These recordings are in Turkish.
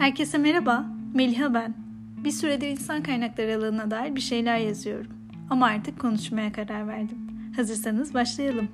Herkese merhaba, Meliha ben. Bir süredir insan kaynakları alanına dair bir şeyler yazıyorum. Ama artık konuşmaya karar verdim. Hazırsanız başlayalım.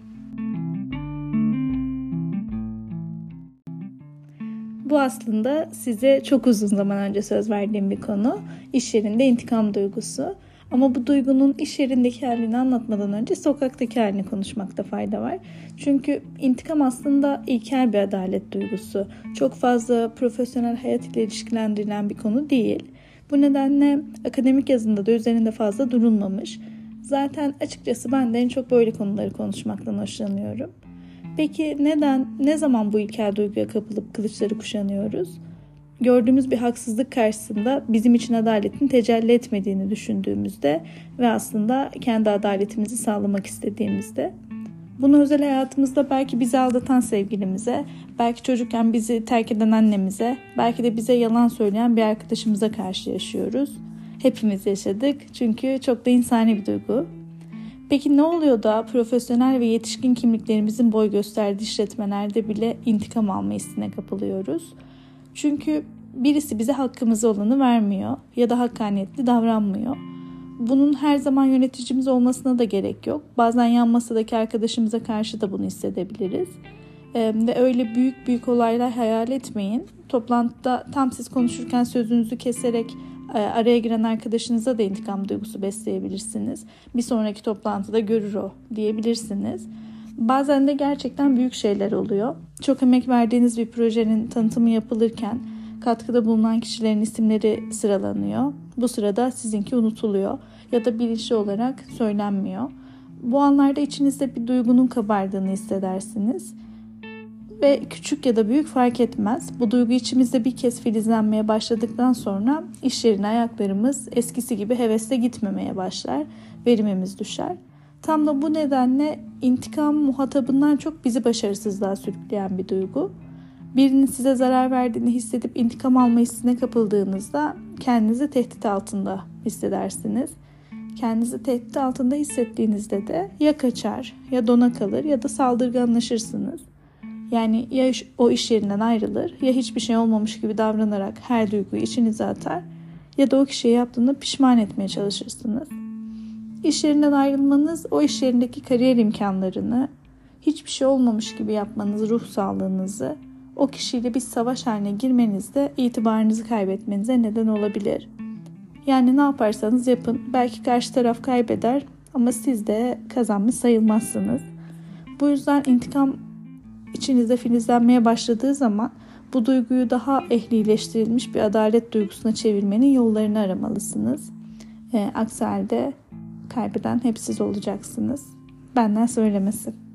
Bu aslında size çok uzun zaman önce söz verdiğim bir konu. İş yerinde intikam duygusu. Ama bu duygunun iş yerindeki halini anlatmadan önce sokaktaki halini konuşmakta fayda var. Çünkü intikam aslında ilkel bir adalet duygusu. Çok fazla profesyonel hayat ile ilişkilendirilen bir konu değil. Bu nedenle akademik yazında da üzerinde fazla durulmamış. Zaten açıkçası ben de en çok böyle konuları konuşmaktan hoşlanıyorum. Peki neden, ne zaman bu ilkel duyguya kapılıp kılıçları kuşanıyoruz? Gördüğümüz bir haksızlık karşısında bizim için adaletin tecelli etmediğini düşündüğümüzde ve aslında kendi adaletimizi sağlamak istediğimizde bunu özel hayatımızda belki bizi aldatan sevgilimize, belki çocukken bizi terk eden annemize, belki de bize yalan söyleyen bir arkadaşımıza karşı yaşıyoruz. Hepimiz yaşadık çünkü çok da insani bir duygu. Peki ne oluyor da profesyonel ve yetişkin kimliklerimizin boy gösterdiği işletmelerde bile intikam alma hissine kapılıyoruz? Çünkü birisi bize hakkımızı olanı vermiyor ya da hakkaniyetli davranmıyor. Bunun her zaman yöneticimiz olmasına da gerek yok. Bazen yan masadaki arkadaşımıza karşı da bunu hissedebiliriz. Ee, ve öyle büyük büyük olaylar hayal etmeyin. Toplantıda tam siz konuşurken sözünüzü keserek araya giren arkadaşınıza da intikam duygusu besleyebilirsiniz. Bir sonraki toplantıda görür o diyebilirsiniz. Bazen de gerçekten büyük şeyler oluyor. Çok emek verdiğiniz bir projenin tanıtımı yapılırken katkıda bulunan kişilerin isimleri sıralanıyor. Bu sırada sizinki unutuluyor ya da bilinçli olarak söylenmiyor. Bu anlarda içinizde bir duygunun kabardığını hissedersiniz. Ve küçük ya da büyük fark etmez. Bu duygu içimizde bir kez filizlenmeye başladıktan sonra iş yerine ayaklarımız eskisi gibi hevesle gitmemeye başlar. Verimimiz düşer. Tam da bu nedenle intikam muhatabından çok bizi başarısızlığa sürükleyen bir duygu. Birinin size zarar verdiğini hissedip intikam alma hissine kapıldığınızda kendinizi tehdit altında hissedersiniz. Kendinizi tehdit altında hissettiğinizde de ya kaçar ya dona kalır ya da saldırganlaşırsınız. Yani ya o iş yerinden ayrılır ya hiçbir şey olmamış gibi davranarak her duyguyu içinize atar ya da o kişiyi yaptığında pişman etmeye çalışırsınız. İş yerinden ayrılmanız o iş yerindeki kariyer imkanlarını hiçbir şey olmamış gibi yapmanız ruh sağlığınızı o kişiyle bir savaş haline girmenizde itibarınızı kaybetmenize neden olabilir. Yani ne yaparsanız yapın belki karşı taraf kaybeder ama siz de kazanmış sayılmazsınız. Bu yüzden intikam içinizde filizlenmeye başladığı zaman bu duyguyu daha ehlileştirilmiş bir adalet duygusuna çevirmenin yollarını aramalısınız. E, aksi halde kaybeden hep siz olacaksınız. Benden söylemesi.